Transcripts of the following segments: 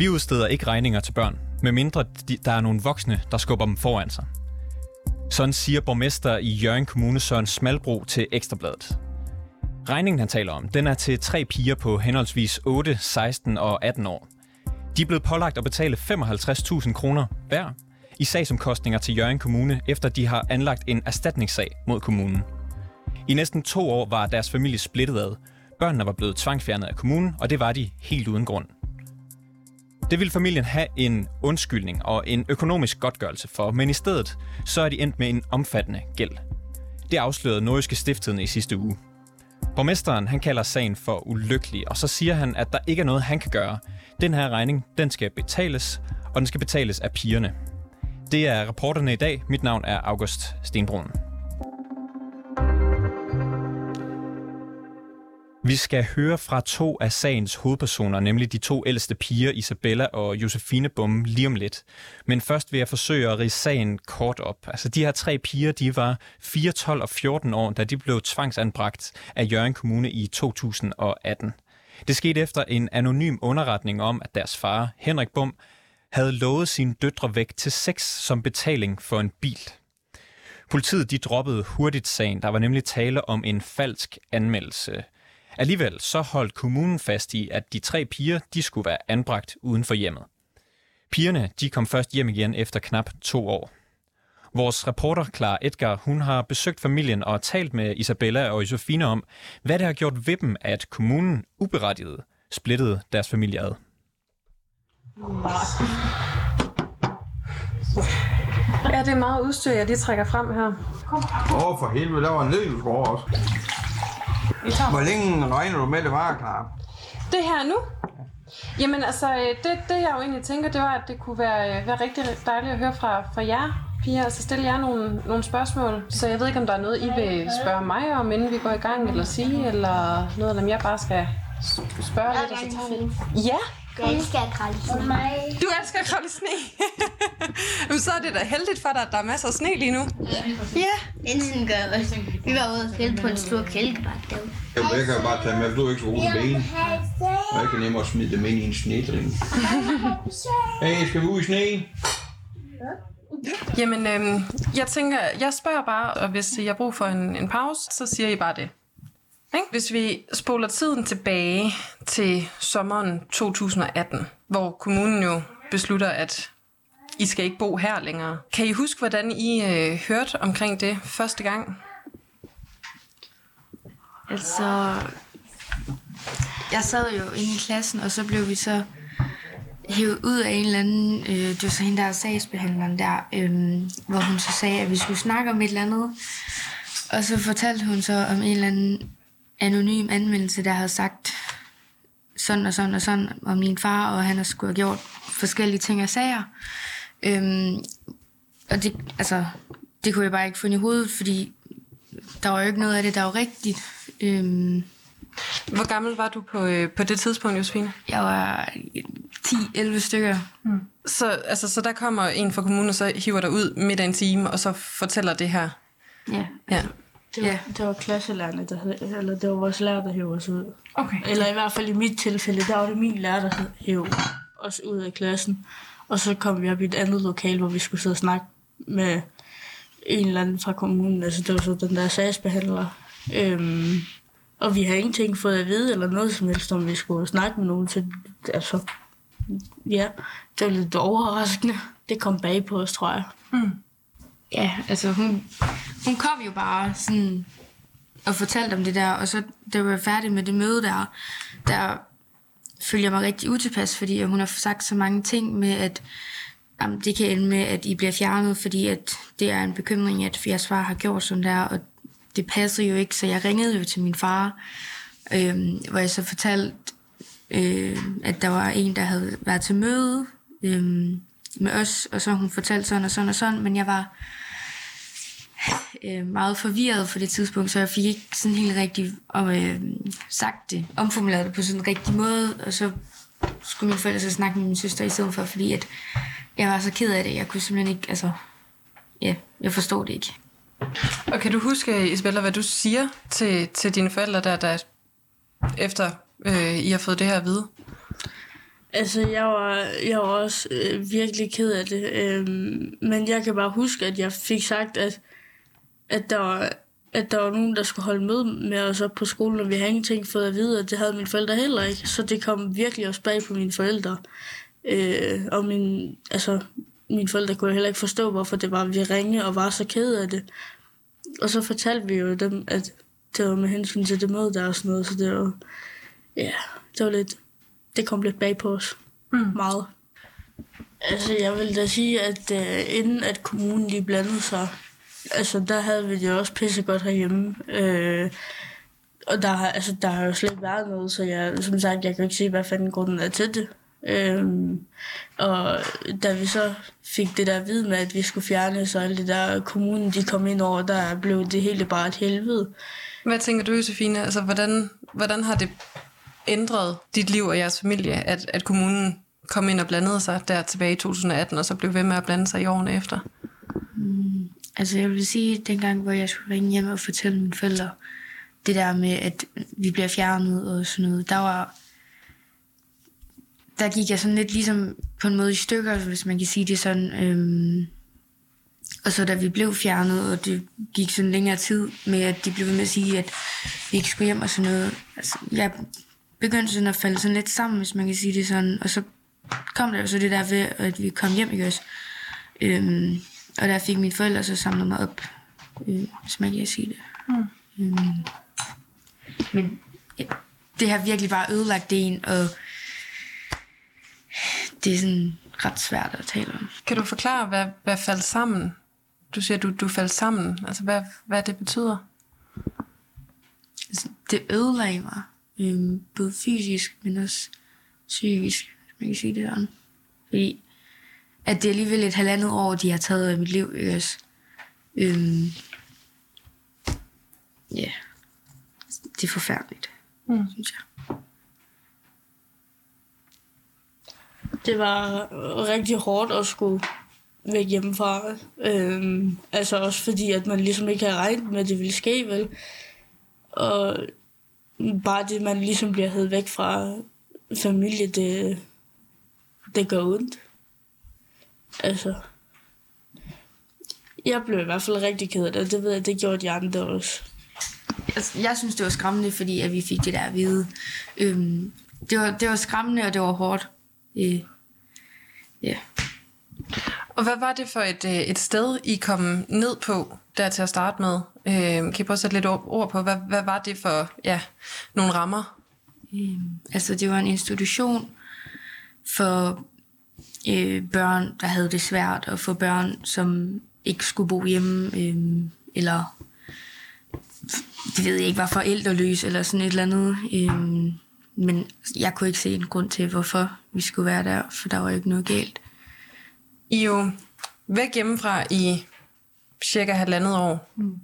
Vi udsteder ikke regninger til børn, medmindre der er nogle voksne, der skubber dem foran sig. Sådan siger borgmester i Jørgen Kommune Søren Smalbro til Ekstrabladet. Regningen, han taler om, den er til tre piger på henholdsvis 8, 16 og 18 år. De er blevet pålagt at betale 55.000 kroner hver i sagsomkostninger til Jørgen Kommune, efter de har anlagt en erstatningssag mod kommunen. I næsten to år var deres familie splittet ad. Børnene var blevet tvangfjernet af kommunen, og det var de helt uden grund. Det ville familien have en undskyldning og en økonomisk godtgørelse for, men i stedet så er de endt med en omfattende gæld. Det afslørede Nordjyske Stiftstidende i sidste uge. Borgmesteren han kalder sagen for ulykkelig, og så siger han, at der ikke er noget, han kan gøre. Den her regning, den skal betales, og den skal betales af pigerne. Det er rapporterne i dag. Mit navn er August Stenbrun. Vi skal høre fra to af sagens hovedpersoner, nemlig de to ældste piger, Isabella og Josefine Bum, lige om lidt. Men først vil jeg forsøge at rige sagen kort op. Altså, de her tre piger, de var 4, 12 og 14 år, da de blev tvangsanbragt af Jørgen Kommune i 2018. Det skete efter en anonym underretning om, at deres far, Henrik Bum, havde lovet sine døtre væk til sex som betaling for en bil. Politiet de droppede hurtigt sagen. Der var nemlig tale om en falsk anmeldelse. Alligevel så holdt kommunen fast i, at de tre piger de skulle være anbragt uden for hjemmet. Pigerne de kom først hjem igen efter knap to år. Vores reporter Clara Edgar hun har besøgt familien og talt med Isabella og Josefine om, hvad det har gjort ved dem, at kommunen uberettiget splittede deres familie ad. Ja, det er meget udstyr, jeg lige trækker frem her. Åh, oh, for helvede, der var en nedelsgård også. Hvor længe regner du med, det var klar? Det her nu? Jamen altså, øh, det, det jeg jo egentlig tænker, det var, at det kunne være, øh, være rigtig dejligt at høre fra, fra jer, piger, og så stille jer nogle, nogle spørgsmål. Så jeg ved ikke, om der er noget, I vil spørge mig om, inden vi går i gang, eller sige, eller noget, eller om jeg bare skal spørge lidt, og så tager vi. Ja, Jeg elsker at kravle i sne. du elsker at kravle i sne. Jamen, så er det da heldigt for dig, at der er masser af sne lige nu. Ja. Enten gør også. Vi var ude og fælde på en stor kælkebakke derude. Jeg, jeg kan jo bare tage med, for du er ikke så god til ben. Og jeg kan nemmere smide dem ind i en snedring. Hey, skal vi ud i sneen? Jamen, øhm, jeg tænker, jeg spørger bare, og hvis jeg har brug for en, en pause, så siger I bare det. Ikke? Hvis vi spoler tiden tilbage til sommeren 2018, hvor kommunen jo beslutter, at I skal ikke bo her længere. Kan I huske, hvordan I øh, hørte omkring det første gang? Altså, jeg sad jo inde i klassen, og så blev vi så hævet ud af en eller anden, øh, det var så hende der er sagsbehandleren der, øh, hvor hun så sagde, at vi skulle snakke om et eller andet. Og så fortalte hun så om en eller anden anonym anmeldelse, der havde sagt sådan og sådan og sådan om min far, og han har skulle have gjort forskellige ting og sager. Øhm, og det, altså, det kunne jeg bare ikke få i hovedet, fordi der var jo ikke noget af det, der var rigtigt. Øhm, Hvor gammel var du på, øh, på det tidspunkt, Josefine? jeg var 10-11 stykker. Så, altså, så der kommer en fra kommunen, og så hiver dig ud midt af en time, og så fortæller det her. Ja. Ja. Det var, Ja. det var klasselærerne, der havde, eller det var vores lærer, der hævde os ud. Okay. Eller i hvert fald i mit tilfælde, der var det min lærer, der hævde os ud af klassen. Og så kom vi op i et andet lokal, hvor vi skulle sidde og snakke med en eller anden fra kommunen. Altså det var så den der sagsbehandler. Øhm, og vi har ingenting fået at vide, eller noget som helst, om vi skulle snakke med nogen. Så, altså, ja, det var lidt overraskende. Det kom bag på os, tror jeg. Ja, altså hun, hun kom jo bare sådan og fortalte om det der, og så da jeg var færdig med det møde der, der følte jeg mig rigtig utilpas, fordi hun har sagt så mange ting med, at jamen, det kan ende med, at I bliver fjernet, fordi at det er en bekymring, at jeres far har gjort sådan der, og det passede jo ikke, så jeg ringede jo til min far, øh, hvor jeg så fortalte, øh, at der var en, der havde været til møde øh, med os, og så hun fortalte sådan og sådan og sådan, men jeg var øh, meget forvirret på det tidspunkt, så jeg fik ikke sådan helt rigtig øh, sagt det, omformuleret det på sådan en rigtig måde, og så skulle mine forældre så snakke med min søster i stedet for, fordi at jeg var så ked af det, jeg kunne simpelthen ikke, altså, ja, jeg forstod det ikke. Og kan du huske, Isabella, hvad du siger til, til dine forældre, der, der efter øh, I har fået det her at vide? Altså, jeg var, jeg var også øh, virkelig ked af det. Øhm, men jeg kan bare huske, at jeg fik sagt, at, at, der var, at der var nogen, der skulle holde med med os op på skolen, og vi havde ingenting fået at vide, og det havde mine forældre heller ikke. Så det kom virkelig også bag på mine forældre. Øh, og min, altså, mine forældre kunne heller ikke forstå, hvorfor det var, vi ringe og var så kede af det. Og så fortalte vi jo dem, at det var med hensyn til det møde der og sådan noget, så det var, ja, det var lidt, det kom lidt bag på os. Mm. Meget. Altså, jeg vil da sige, at uh, inden at kommunen lige blandede sig, altså, der havde vi det også pissegodt herhjemme. Uh, og der, har- altså, der har jo slet ikke været noget, så jeg, som sagt, jeg kan ikke se, hvad fanden grunden er til det. Øhm, og da vi så fik det der at vide med, at vi skulle fjerne så alle det der kommunen, de kom ind over, der blev det hele bare et helvede. Hvad tænker du, Josefine? Altså, hvordan, hvordan har det ændret dit liv og jeres familie, at, at kommunen kom ind og blandede sig der tilbage i 2018, og så blev ved med at blande sig i årene efter? Altså jeg vil sige, dengang, hvor jeg skulle ringe hjem og fortælle mine forældre, det der med, at vi bliver fjernet og sådan noget, der var... Der gik jeg sådan lidt ligesom på en måde i stykker, hvis man kan sige det sådan. Øhm, og så da vi blev fjernet, og det gik sådan længere tid med, at de blev ved med at sige, at vi ikke skulle hjem og sådan noget. Altså, jeg begyndte sådan at falde sådan lidt sammen, hvis man kan sige det sådan. Og så kom der jo så det der ved, at vi kom hjem, ikke også? Øhm, og der fik mine forældre så samlet mig op, øh, hvis man kan sige det. Mm. Øhm, men ja, det har virkelig bare ødelagt det en, og det er sådan ret svært at tale om. Kan du forklare, hvad, hvad faldt sammen? Du siger, du, du faldt sammen. Altså, hvad, hvad det betyder? Altså, det ødelagde mig, øhm, både fysisk, men også psykisk, hvis man kan sige det sådan. Fordi at det er alligevel et halvandet år, de har taget af mit liv, ikke også? Øhm, ja, yeah. det er forfærdeligt, mm. synes jeg. Det var rigtig hårdt at skulle væk hjemmefra. Øhm, altså også fordi, at man ligesom ikke havde regnet med, at det ville ske, vel? Og bare det, man ligesom bliver hævet væk fra familie, det, det gør ondt. Altså, jeg blev i hvert fald rigtig ked af det, og det ved jeg, det gjorde de andre også. Altså, jeg synes, det var skræmmende, fordi at vi fik det der at vide. Øhm, det, var, det var skræmmende, og det var hårdt. Øh, ja. Og hvad var det for et, øh, et sted, I kom ned på, der til at starte med? Øh, kan I prøve at sætte lidt ord ord på, hvad, hvad var det for ja, nogle rammer? Øhm, altså, det var en institution for øh, børn, der havde det svært, og for børn, som ikke skulle bo hjemme, øh, eller det ved jeg ikke, var forældreløs, eller sådan et eller andet. Øh, men jeg kunne ikke se en grund til, hvorfor vi skulle være der, for der var ikke noget galt. I jo væk hjemmefra i cirka halvandet år. Mm.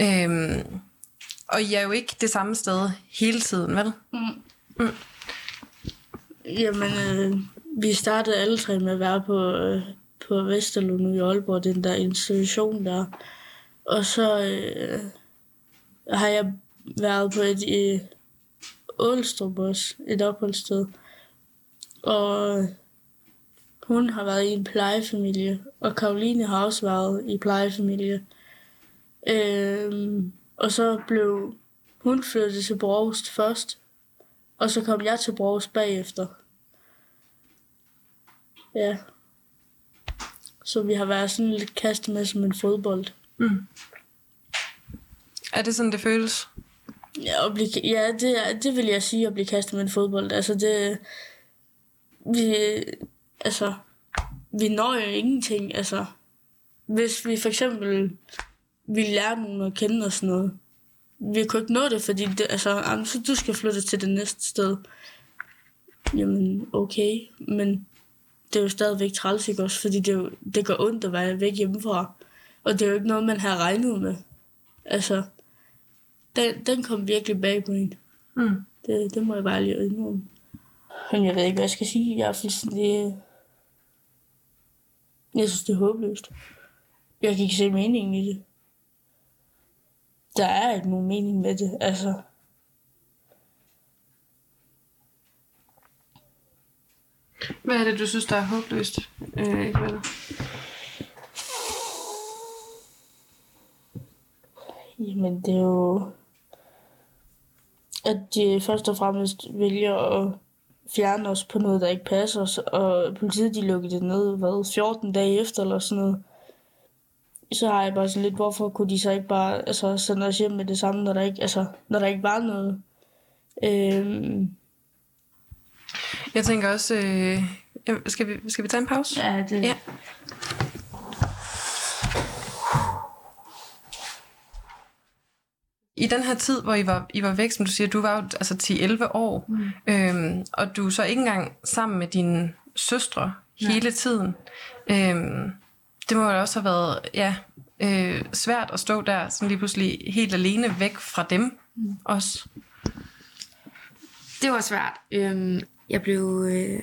Øhm, og I er jo ikke det samme sted hele tiden, vel? Jamen, øh, vi startede alle tre med at være på, øh, på Vesterlund i Aalborg, den der institution der. Og så øh, har jeg været på et i Ålstrup også, et opholdssted. Og øh, hun har været i en plejefamilie, og Karoline har også været i plejefamilie. Øhm, og så blev hun flyttet til Brost først, og så kom jeg til Brost bagefter. Ja. Så vi har været sådan lidt kastet med som en fodbold. Er det sådan, det føles? Ja, at blive, ja det, er, det vil jeg sige, at blive kastet med en fodbold. Altså, det... Vi, altså, vi når jo ingenting. Altså, hvis vi for eksempel vi lærer nogen at kende og sådan noget, vi kunne ikke nå det, fordi det, altså, "Jamen, så du skal flytte til det næste sted. Jamen, okay, men det er jo stadigvæk træls, ikke også? Fordi det, jo, det gør ondt at være væk hjemmefra. Og det er jo ikke noget, man har regnet med. Altså, den, den kom virkelig bag på en. Mm. Det, det må jeg bare lige indrømme. Men jeg ved ikke, hvad jeg skal sige. Jeg er fuldstændig... Jeg synes, det er håbløst. Jeg kan ikke se meningen i det. Der er ikke nogen mening med det, altså. Hvad er det, du synes, der er håbløst, øh, Isabella? Jamen, det er jo... At de først og fremmest vælger at fjerne os på noget, der ikke passer os, og politiet de lukkede det ned, hvad, 14 dage efter eller sådan noget. Så har jeg bare sådan lidt, hvorfor kunne de så ikke bare altså, sende os hjem med det samme, når der ikke, altså, når der ikke var noget. Øhm, jeg tænker også, øh, ja, skal, vi, skal vi tage en pause? ja, det, Ja. I den her tid, hvor I var, I var væk, som du siger, du var jo altså 10-11 år, mm. øhm, og du så ikke engang sammen med dine søstre Nej. hele tiden. Øhm, det må jo også have været ja, øh, svært at stå der sådan lige pludselig helt alene væk fra dem mm. også. Det var svært. Øhm, jeg blev... Øh,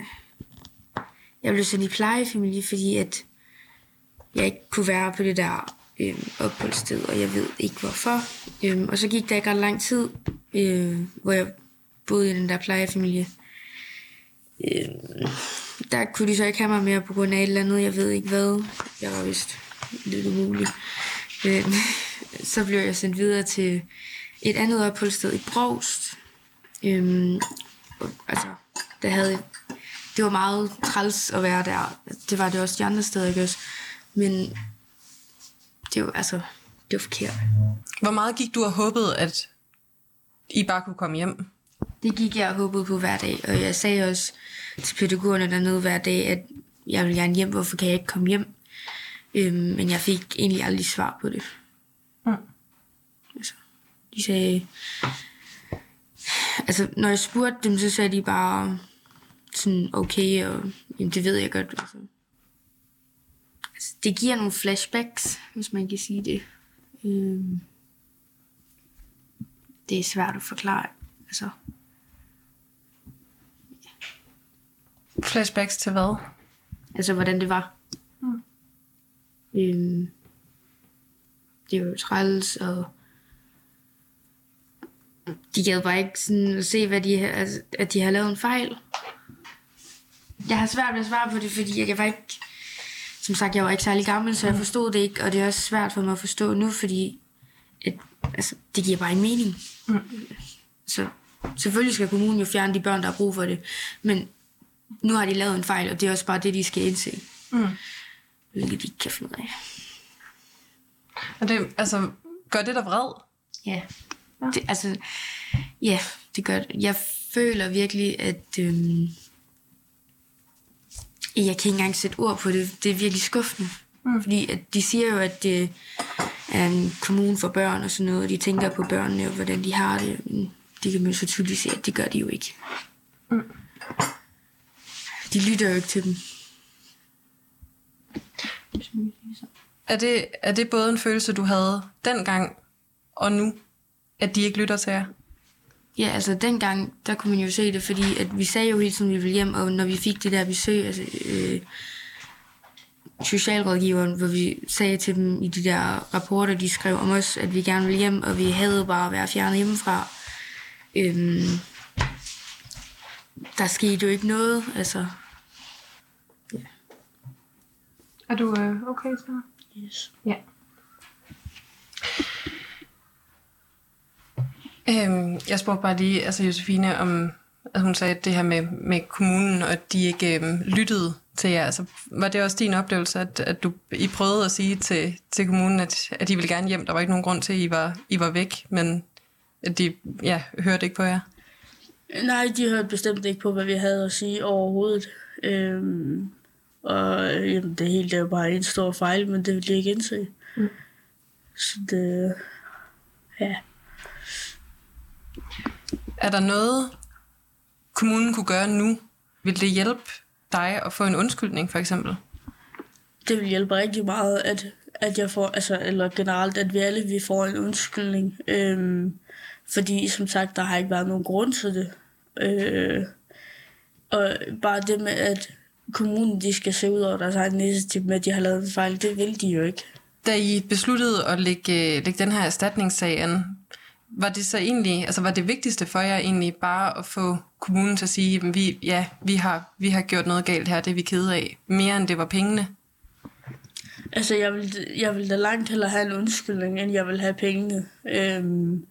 jeg blev sendt i plejefamilie, fordi at jeg ikke kunne være på det der øh, opholdssted, og jeg ved ikke hvorfor. Øh, og så gik der ikke ret lang tid, øh, hvor jeg boede i den der plejefamilie. Øh, der kunne de så ikke have mig mere på grund af et eller andet, jeg ved ikke hvad. Jeg var vist lidt umulig. Øh, så blev jeg sendt videre til et andet opholdssted i Brogst. Øh, altså, der havde, det var meget træls at være der. Det var det også de andre steder, ikke også? Men det var, altså, det var forkert. Hvor meget gik du og håbede, at I bare kunne komme hjem? Det gik jeg og håbede på hver dag, og jeg sagde også til pædagogerne dernede hver dag, at jeg vil gerne hjem, hvorfor kan jeg ikke komme hjem? Øhm, men jeg fik egentlig aldrig svar på det. Mm. Altså, de sagde... Altså, når jeg spurgte dem, så sagde de bare sådan, okay, og jamen, det ved jeg godt. Altså. Altså, det giver nogle flashbacks, hvis man kan sige det. Øhm, det er svært at forklare. Altså, Flashbacks til hvad? altså hvordan det var. Mm. Øhm, det var jo træls, og de gad bare ikke sådan at se, hvad de, altså, at de har lavet en fejl. Jeg har svært ved at svare på det, fordi jeg var ikke, som sagt, jeg var ikke særlig gammel, så jeg forstod det ikke, og det er også svært for mig at forstå nu, fordi at, altså, det giver bare en mening. Mm. Så selvfølgelig skal kommunen jo fjerne de børn, der har brug for det, men nu har de lavet en fejl, og det er også bare det, de skal indse. Mm. Hvilket de ikke kan finde ud af. Og det, altså, gør det dig vred? Ja. Det, altså, ja, det gør det. Jeg føler virkelig, at øhm, jeg kan ikke engang sætte ord på det. Det er virkelig skuffende. Mm. Fordi at de siger jo, at det er en kommune for børn og sådan noget, og de tænker på børnene og hvordan de har det. Men de kan man så tydeligt se, at det gør de jo ikke. Mm. De lytter jo ikke til dem. Er det, er det både en følelse, du havde dengang og nu, at de ikke lytter til jer? Ja, altså dengang, der kunne man jo se det, fordi at vi sagde jo hele tiden, at vi ville hjem, og når vi fik det der besøg, altså øh, socialrådgiveren, hvor vi sagde til dem i de der rapporter, de skrev om os, at vi gerne ville hjem, og vi havde bare været fjernet hjemmefra. Øhm, der skete jo ikke noget, altså. Er du øh, okay, så? yes. Ja. Øhm, jeg spurgte bare lige, altså Josefine, om at hun sagde det her med, med kommunen, og at de ikke øhm, lyttede til jer. Altså, var det også din oplevelse, at, at du I prøvede at sige til, til kommunen, at, at de ville gerne hjem? Der var ikke nogen grund til, at I var, I var væk, men at de ja, hørte ikke på jer? Nej, de hørte bestemt ikke på, hvad vi havde at sige overhovedet. Øhm, og jamen, det hele det er jo bare en stor fejl, men det vil de ikke indse. Mm. Så det... Ja. Er der noget, kommunen kunne gøre nu? Vil det hjælpe dig at få en undskyldning, for eksempel? Det vil hjælpe rigtig meget, at, at jeg får, altså, eller generelt, at vi alle vi får en undskyldning. Øhm, fordi som sagt, der har ikke været nogen grund til det. Øh, og bare det med, at kommunen de skal se ud over deres egen initiativ med, at de har lavet en fejl, det vil de jo ikke. Da I besluttede at lægge, lægge den her erstatningssag an, var det så egentlig, altså var det vigtigste for jer egentlig bare at få kommunen til at sige, at vi, ja, vi har, vi har gjort noget galt her, det er vi kede af, mere end det var pengene? Altså, jeg vil, jeg vil da langt hellere have en undskyldning, end jeg vil have pengene. Øhm,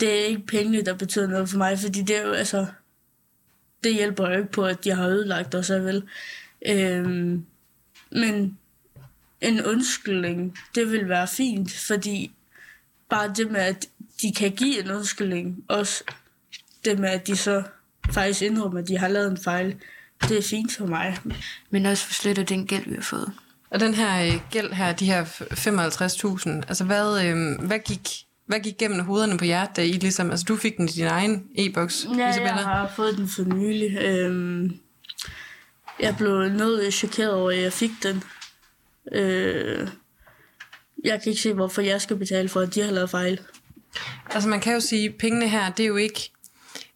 det er ikke pengene, der betyder noget for mig, fordi det er jo, altså, det hjælper jo ikke på, at de har ødelagt os, vel. Øhm, men en undskyldning, det vil være fint, fordi bare det med, at de kan give en undskyldning, også det med, at de så faktisk indrømmer, at de har lavet en fejl, det er fint for mig. Men også for slet den gæld, vi har fået. Og den her øh, gæld her, de her 55.000, altså hvad, øh, hvad, gik, hvad gik gennem hovederne på jer, da I ligesom, altså du fik den i din egen e-boks, Ja, Isabella? jeg har fået den for nylig. Øhm, jeg blev noget chokeret over, at jeg fik den. Øh, jeg kan ikke se, hvorfor jeg skal betale for, at de har lavet fejl. Altså man kan jo sige, at pengene her, det er jo ikke,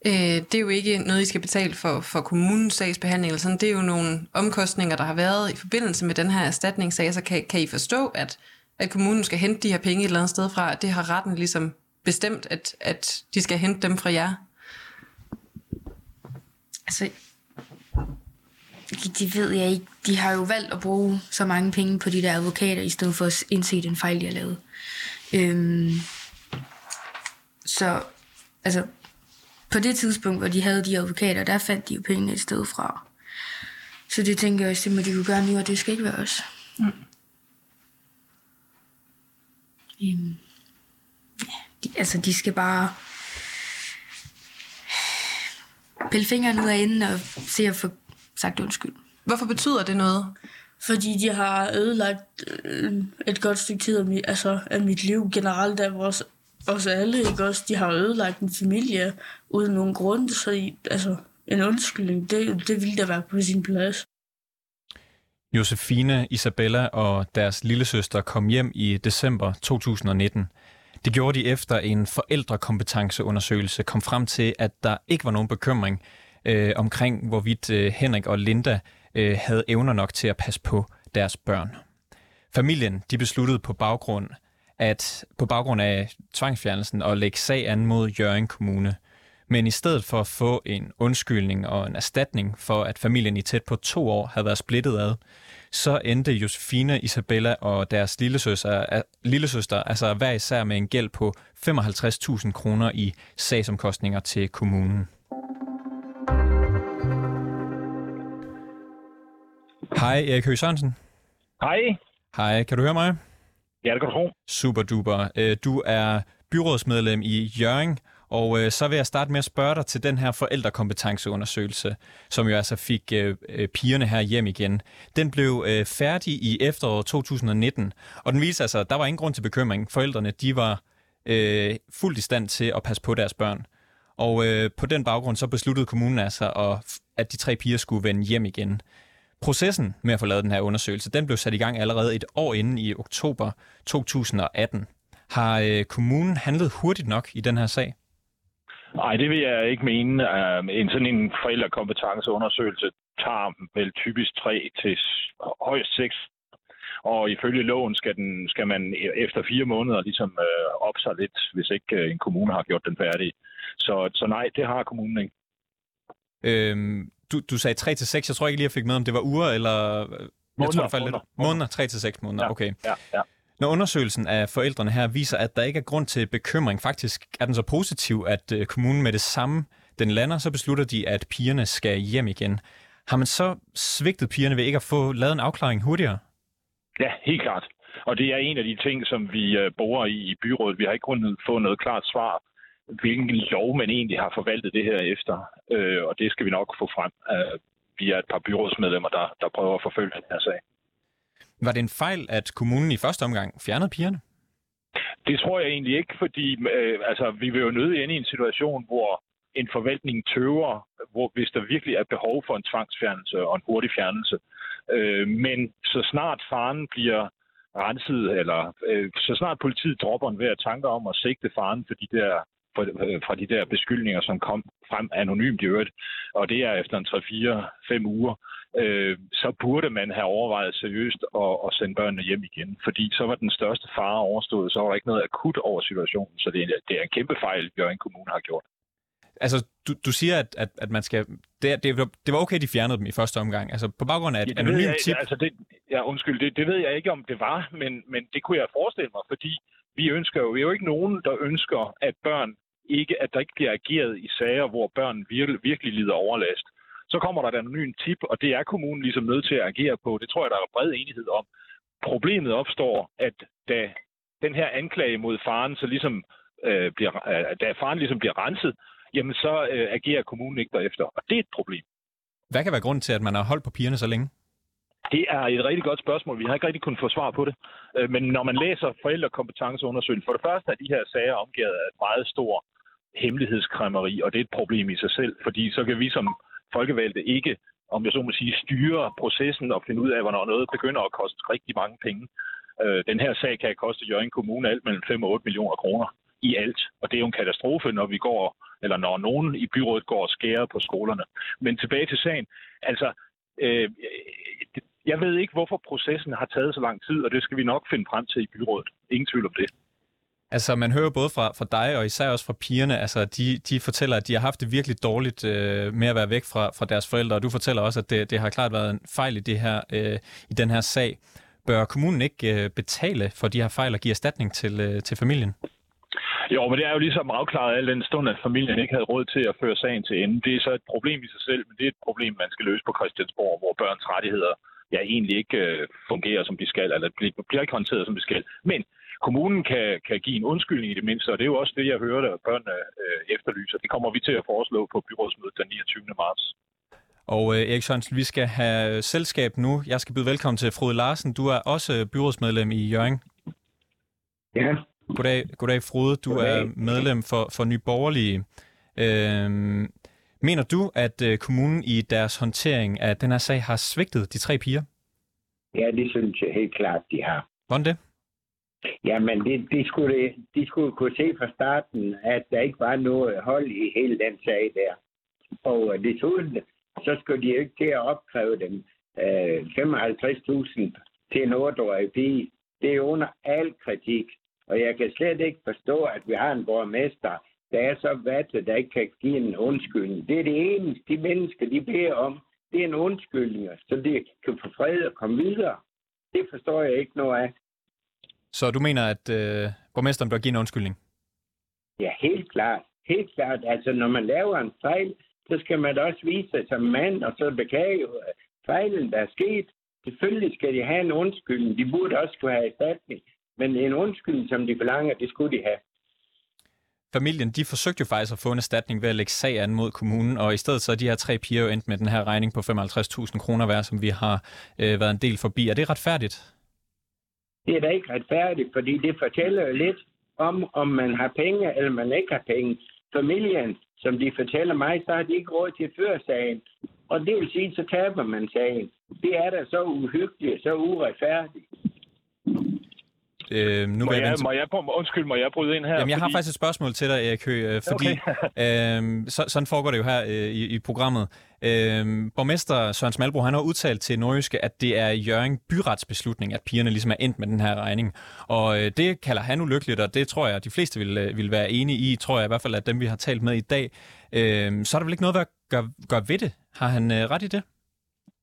øh, det er jo ikke noget, I skal betale for, for kommunens sagsbehandling. Eller sådan. Det er jo nogle omkostninger, der har været i forbindelse med den her erstatningssag. Så kan, kan I forstå, at, at kommunen skal hente de her penge et eller andet sted fra? At det har retten ligesom bestemt, at, at de skal hente dem fra jer? Altså, det, det ved jeg ikke. De har jo valgt at bruge så mange penge på de der advokater, i stedet for at indse den fejl, de har lavet. Øhm, så, altså, på det tidspunkt, hvor de havde de advokater, der fandt de jo pengene et sted fra. Så det tænker jeg også, det må de jo gøre nu, og det skal ikke være os. Mm. Øhm, ja, de, altså, de skal bare pille fingeren ud af enden og se at få sagt undskyld. Hvorfor betyder det noget? Fordi de har ødelagt øh, et godt stykke tid af mit, altså, af mit liv generelt af vores også alle, ikke også? De har ødelagt en familie uden nogen grund, så I, altså, en undskyldning, det, det ville da være på sin plads. Josefine, Isabella og deres lillesøster kom hjem i december 2019. Det gjorde de efter en forældrekompetenceundersøgelse kom frem til, at der ikke var nogen bekymring øh, omkring, hvorvidt øh, Henrik og Linda øh, havde evner nok til at passe på deres børn. Familien de besluttede på baggrund at på baggrund af tvangsfjernelsen at lægge sag an mod Jørgen Kommune. Men i stedet for at få en undskyldning og en erstatning for, at familien i tæt på to år havde været splittet ad, så endte Josefine, Isabella og deres lillesøster, lillesøster altså hver især med en gæld på 55.000 kroner i sagsomkostninger til kommunen. Hej, Erik Høgh Sørensen. Hej. Hej, kan du høre mig? Ja, det kan du tro. Super duper. Øh, du er byrådsmedlem i Jørgen, og øh, så vil jeg starte med at spørge dig til den her forældrekompetenceundersøgelse, som jo altså fik øh, øh pigerne her hjem igen. Den blev øh, færdig i efteråret 2019, og den viser altså, at der var ingen grund til bekymring. Forældrene, de var øh, fuldt i stand til at passe på deres børn. Og øh, på den baggrund så besluttede kommunen altså, at, at de tre piger skulle vende hjem igen. Processen med at få lavet den her undersøgelse, den blev sat i gang allerede et år inden i oktober 2018. Har øh, kommunen handlet hurtigt nok i den her sag? Nej, det vil jeg ikke mene. Uh, en sådan en forældrekompetenceundersøgelse tager vel typisk tre til højst seks. Og ifølge loven skal, den, skal man e-, efter fire måneder ligesom uh, op sig lidt, hvis ikke øh, en kommune har gjort den færdig. Så, så nej, det har kommunen ikke. Øhm, du, du sagde 3 til 6. Jeg tror ikke lige, jeg fik med, om det var uger eller... Måneder, jeg tror, det måneder, lidt... måneder. 3 til 6 måneder, ja, okay. Ja, ja. Når undersøgelsen af forældrene her viser, at der ikke er grund til bekymring, faktisk er den så positiv, at øh, kommunen med det samme, den lander, så beslutter de, at pigerne skal hjem igen. Har man så svigtet pigerne ved ikke at få lavet en afklaring hurtigere? Ja, helt klart. Og det er en af de ting, som vi øh, borer i i byrådet. Vi har ikke kunnet få noget klart svar hvilken lov man egentlig har forvaltet det her efter. Øh, og det skal vi nok få frem. Øh, vi er et par byrådsmedlemmer, der, der prøver at forfølge den her sag. Var det en fejl, at kommunen i første omgang fjernede pigerne? Det tror jeg egentlig ikke, fordi øh, altså, vi vil jo nødt ind i en situation, hvor en forvaltning tøver, hvor, hvis der virkelig er behov for en tvangsfjernelse og en hurtig fjernelse. Øh, men så snart faren bliver renset, eller øh, så snart politiet dropper en hver tanker om at sigte faren for de der fra de der beskyldninger, som kom frem anonymt i øvrigt. Og det er efter en 3-4-5 uger, øh, så burde man have overvejet seriøst at, at sende børnene hjem igen. Fordi så var den største fare overstået, så var der ikke noget akut over situationen. Så det er, det er en kæmpe fejl, Jørgen Kommune har gjort. Altså, du, du siger, at, at, at man skal... Det, det, det var okay, de fjernede dem i første omgang. Altså, på baggrund af et ja, anonymt tip. Altså det, ja, undskyld, det, det ved jeg ikke, om det var, men, men det kunne jeg forestille mig, fordi vi ønsker jo, vi er jo ikke nogen, der ønsker, at børn ikke, at der ikke bliver ageret i sager, hvor børn virkelig, virkelig lider overlast. Så kommer der et anonymt tip, og det er kommunen ligesom nødt til at agere på. Det tror jeg, der er bred enighed om. Problemet opstår, at da den her anklage mod faren så ligesom øh, bliver, øh, da faren ligesom bliver renset, jamen så øh, agerer kommunen ikke derefter. Og det er et problem. Hvad kan være grunden til, at man har holdt på pigerne så længe? Det er et rigtig godt spørgsmål. Vi har ikke rigtig kunnet få svar på det. Øh, men når man læser forældrekompetenceundersøgelsen, for det første er de her sager omgivet af et meget stort hemmelighedskræmmeri, og det er et problem i sig selv, fordi så kan vi som folkevalgte ikke, om jeg så må sige, styre processen og finde ud af, hvornår noget begynder at koste rigtig mange penge. Øh, den her sag kan koste Jørgen Kommune alt mellem 5 og 8 millioner kroner i alt. Og det er jo en katastrofe, når vi går, eller når nogen i byrådet går og skærer på skolerne. Men tilbage til sagen. Altså, øh, jeg ved ikke, hvorfor processen har taget så lang tid, og det skal vi nok finde frem til i byrådet. Ingen tvivl om det. Altså, man hører både fra, fra dig og især også fra pigerne, altså, de, de fortæller, at de har haft det virkelig dårligt øh, med at være væk fra, fra deres forældre, og du fortæller også, at det, det har klart været en fejl i, det her, øh, i den her sag. Bør kommunen ikke øh, betale for de her fejl og give erstatning til, øh, til familien? Jo, men det er jo ligesom afklaret al den stund, at familien ikke havde råd til at føre sagen til ende. Det er så et problem i sig selv, men det er et problem, man skal løse på Christiansborg, hvor børns rettigheder ja, egentlig ikke øh, fungerer, som de skal, eller bliver, bliver ikke håndteret, som de skal. Men kommunen kan, kan give en undskyldning i det mindste, og det er jo også det, jeg hørte, at børnene øh, efterlyser. Det kommer vi til at foreslå på byrådsmødet den 29. marts. Og øh, Erik Sørensen, vi skal have selskab nu. Jeg skal byde velkommen til Frode Larsen. Du er også byrådsmedlem i Jørgen. Ja. Goddag, goddag Frode. Du Goddag. er medlem for, for Nye Borgerlige. Øhm, mener du, at øh, kommunen i deres håndtering af den her sag har svigtet de tre piger? Ja, det synes jeg helt klart, de har. Hvordan det? Jamen, det, de, skulle, de skulle kunne se fra starten, at der ikke var noget hold i hele den sag der. Og øh, desuden, så skulle de jo ikke til at opkræve dem øh, 55.000 til en 8-årig pige. Det er under al kritik. Og jeg kan slet ikke forstå, at vi har en borgmester, der er så vattet, der ikke kan give en undskyldning. Det er det eneste, de mennesker, de beder om. Det er en undskyldning, så de kan få fred og komme videre. Det forstår jeg ikke noget af. Så du mener, at øh, borgmesteren bør give en undskyldning? Ja, helt klart. Helt klart. Altså, når man laver en fejl, så skal man da også vise sig som mand, og så beklage øh, fejlen, der er sket. Selvfølgelig skal de have en undskyldning. De burde også kunne have erstatning. Men en undskyldning, som de forlanger, det skulle de have. Familien, de forsøgte jo faktisk at få en erstatning ved at lægge sag an mod kommunen, og i stedet så er de her tre piger jo endt med den her regning på 55.000 kroner hver, som vi har øh, været en del forbi. Er det retfærdigt? Det er da ikke retfærdigt, fordi det fortæller jo lidt om, om man har penge, eller man ikke har penge. Familien, som de fortæller mig, så har de ikke råd til at føre sagen. Og det vil sige, så taber man sagen. Det er da så uhyggeligt, så uretfærdigt. Øh, nu Må jeg jeg, må jeg, undskyld, må jeg bryde ind her? Jamen, jeg har fordi- faktisk et spørgsmål til dig, Erik Høgh, øh, fordi okay. øh, så, sådan foregår det jo her øh, i, i programmet. Øh, borgmester Søren Smalbro, han har udtalt til Nordjyske, at det er Jørgen byretsbeslutning, at pigerne ligesom er endt med den her regning. Og øh, det kalder han ulykkeligt, og det tror jeg, at de fleste vil, øh, vil være enige i, tror jeg i hvert fald, at dem, vi har talt med i dag. Øh, så er der vel ikke noget, der gør, gør ved det? Har han øh, ret i det?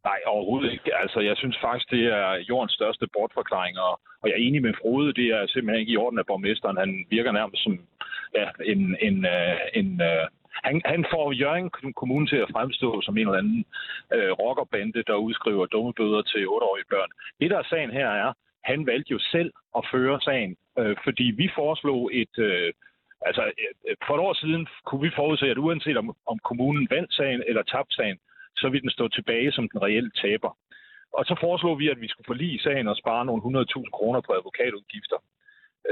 Nej, overhovedet ikke. Altså, jeg synes faktisk, det er jordens største bortforklaring, og, og jeg er enig med Frode, det er simpelthen ikke i orden af borgmesteren. Han virker nærmest som ja, en... en, øh, en øh, han, han får Jørgen Kommune til at fremstå som en eller anden øh, rockerbande, der udskriver dumme bøder til 8-årige børn. Det, der er sagen her, er, han valgte jo selv at føre sagen, øh, fordi vi foreslog et... Øh, altså, øh, for et år siden kunne vi forudse, at uanset om, om kommunen vandt sagen eller tabte sagen, så vil den stå tilbage som den reelle taber. Og så foreslog vi, at vi skulle forlige sagen og spare nogle 100.000 kroner på advokatudgifter.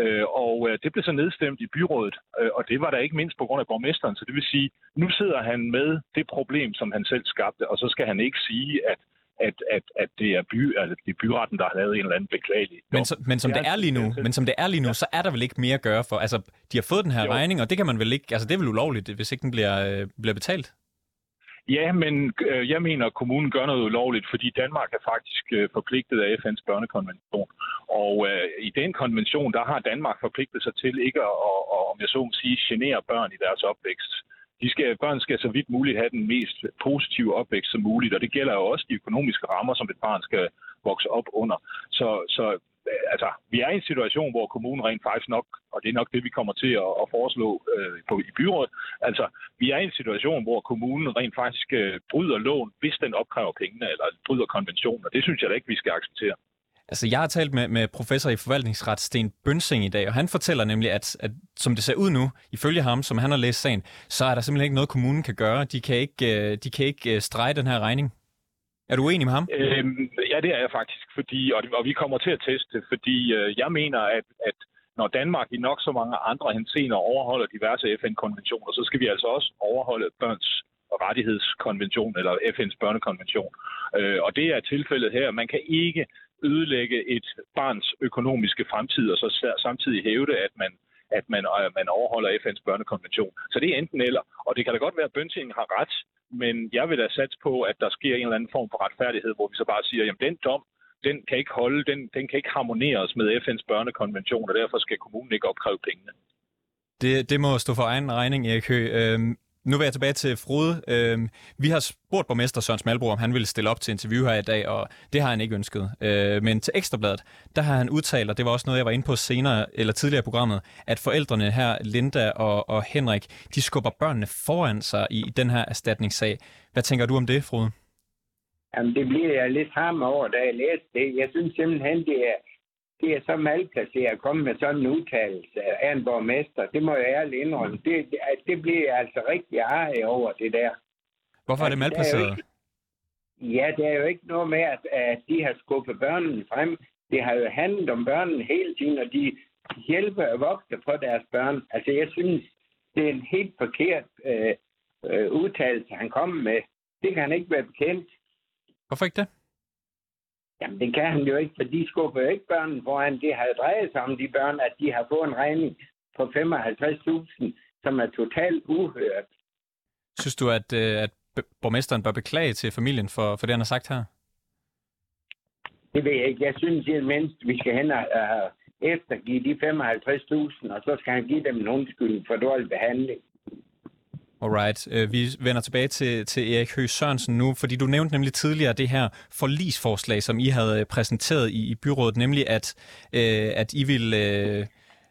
Øh, og øh, det blev så nedstemt i byrådet, øh, og det var der ikke mindst på grund af borgmesteren. Så det vil sige, nu sidder han med det problem, som han selv skabte, og så skal han ikke sige, at at, at, at det, er by, altså det er byretten, der har lavet en eller anden beklagelig. Men, så, men som Det er- lige nu, men som det er lige nu, så er der vel ikke mere at gøre for. Altså, de har fået den her Jo. regning, og det kan man vel ikke. Altså, det er vel ulovligt, hvis ikke den bliver, øh, bliver betalt. Ja, men øh, jeg mener, at kommunen gør noget ulovligt, fordi Danmark er faktisk øh, forpligtet af FN's børnekonvention. Og øh, i den konvention, der har Danmark forpligtet sig til ikke at, at, at om jeg så må sige, genere børn i deres opvækst. De skal, børn skal så vidt muligt have den mest positive opvækst som muligt, og det gælder jo også de økonomiske rammer, som et barn skal vokse op under. Så, så altså, vi er i en situation, hvor kommunen rent faktisk nok, og det er nok det, vi kommer til at, at foreslå øh, på, i byrådet, altså, vi er i en situation, hvor kommunen rent faktisk øh, bryder lån, hvis den opkræver pengene, eller bryder konventionen, og det synes jeg da ikke, vi skal acceptere. Altså, jeg har talt med, med professor i forvaltningsret Sten Bønsing i dag, og han fortæller nemlig, at, at som det ser ud nu, ifølge ham, som han har læst sagen, så er der simpelthen ikke noget, kommunen kan gøre. De kan ikke, øh, de kan ikke øh, strege den her regning. Er du enig med ham? Øhm, ja, det er jeg faktisk, fordi, og, og vi kommer til at teste, fordi øh, jeg mener, at, at når Danmark i nok så mange andre hensener overholder diverse FN-konventioner, så skal vi altså også overholde børns rettighedskonvention eller FN's børnekonvention. Øh, og det er tilfældet her. Man kan ikke ødelægge et barns økonomiske fremtid og så samtidig hævde, at man at man, at man overholder FN's børnekonvention. Så det er enten eller. Og det kan da godt være, at Bønting har ret, men jeg vil da satse på, at der sker en eller anden form for retfærdighed, hvor vi så bare siger, jamen den dom, den kan ikke holde, den, den kan ikke harmoneres med FN's børnekonvention, og derfor skal kommunen ikke opkræve pengene. Det, det må stå for egen regning, Erik Høgh. Øhm, nu vil jeg tilbage til Frode. Øhm, vi har spurgt borgmester Søren Smalbro, om han ville stille op til interview her i dag, og det har han ikke ønsket. Øh, men til Ekstrabladet, der har han udtalt, og det var også noget, jeg var inde på senere, eller tidligere i programmet, at forældrene her, Linda og, og Henrik, de skubber børnene foran sig i den her erstatningssag. Hvad tænker du om det, Frode? Jamen, det bliver jeg lidt ham over, da jeg læste det. Jeg synes simpelthen, det er, det er så malplaceret at komme med sådan en udtalelse af en borgmester. Det må jeg ærligt indrømme. Det, det, bliver jeg altså rigtig arg over, det der. Hvorfor er det altså, malplaceret? Ja, det er jo ikke noget med, at, at de har skubbet børnene frem. Det har jo handlet om børnene hele tiden, og de hjælper voksne på deres børn. Altså, jeg synes, det er en helt forkert øh, øh, udtalelse, han kommer med. Det kan han ikke være bekendt. Hvorfor ikke det? Jamen, det kan han jo ikke, for de skubber jo ikke børnene foran. Det har jo drejet sig om de børn, at de har fået en regning på 55.000, som er totalt uhørt. Synes du, at, øh, at borgmesteren bør beklage til familien for, for det, han har sagt her? Det ved jeg ikke. Jeg synes, at mindst vi skal hen og uh, eftergive de 55.000, og så skal han give dem en undskyldning for dårlig behandling. Alright. Øh, vi vender tilbage til, til Erik Høgh Sørensen nu, fordi du nævnte nemlig tidligere det her forlisforslag, som I havde øh, præsenteret i, i byrådet, nemlig at, øh, at I ville øh,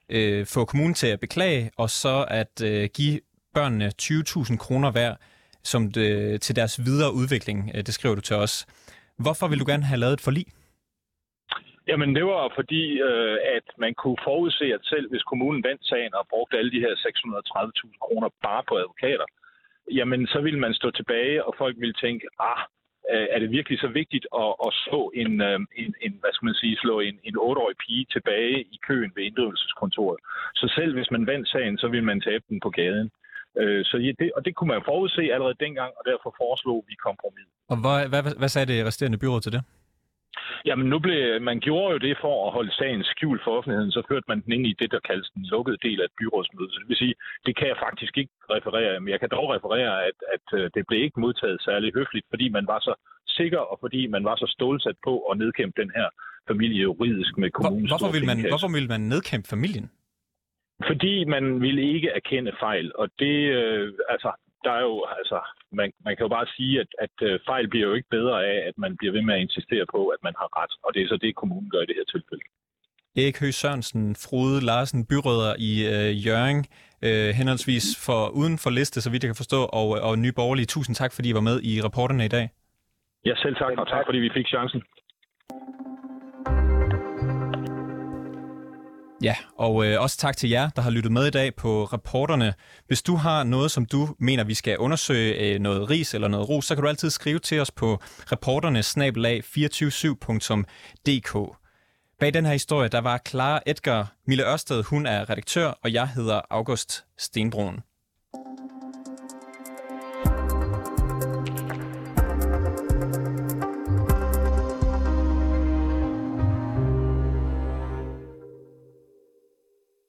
øh, få kommunen til at beklage, og så at øh, give børnene 20.000 kroner hver som det, til deres videre udvikling. Det skriver du til os. Hvorfor vil du gerne have lavet et forlig? Jamen, det var fordi, øh, at man kunne forudse, at selv hvis kommunen vandt sagen og brugte alle de her 630.000 kroner bare på advokater, jamen, så ville man stå tilbage, og folk ville tænke, ah, øh, er det virkelig så vigtigt at, at slå en, øh, en, en, hvad skal man sige, slå en, en 8-årig pige tilbage i køen ved inddrivelseskontoret. Så selv hvis man vandt sagen, så ville man tabe den på gaden. Øh, så ja, det, og det kunne man forudse allerede dengang, og derfor foreslog vi kompromis. Og hvad, hvad, hvad sagde det resterende byråd til det? Jamen nu blev, man gjorde jo det for at holde sagen skjult for offentligheden, så førte man den ind i det, der kaldes den lukkede del af et byrådsmøde. Så det vil sige, det kan jeg faktisk ikke referere, men jeg kan dog referere, at, at øh, det blev ikke modtaget særlig høfligt, fordi man var så sikker, og fordi man var så stålsat på at nedkæmpe den her familie juridisk med kommunens Hvor, hvorfor, vil man, hvorfor vil man nedkæmpe familien? Fordi man ville ikke erkende fejl, og det, øh, altså, der er jo, altså, man, man kan jo bare sige, at, at øh, fejl bliver jo ikke bedre af, at man bliver ved med at insistere på, at man har ret, og det er så det, kommunen gør i det her tilfælde. Erik Høgh Sørensen, Frode Larsen, byrødder i øh, Jørgen, øh, henholdsvis for uden for liste, så vidt jeg kan forstå, og, og Nye Borgerlige. Tusind tak, fordi I var med i reporterne i dag. Ja, selv tak, og tak, fordi vi fik chancen. Ja, og øh, også tak til jer, der har lyttet med i dag på reporterne. Hvis du har noget, som du mener, vi skal undersøge, øh, noget ris eller noget ros, så kan du altid skrive til os på reporterne-247.dk. Bag den her historie, der var Clara Edgar Mille Ørsted, hun er redaktør, og jeg hedder August Stenbrun.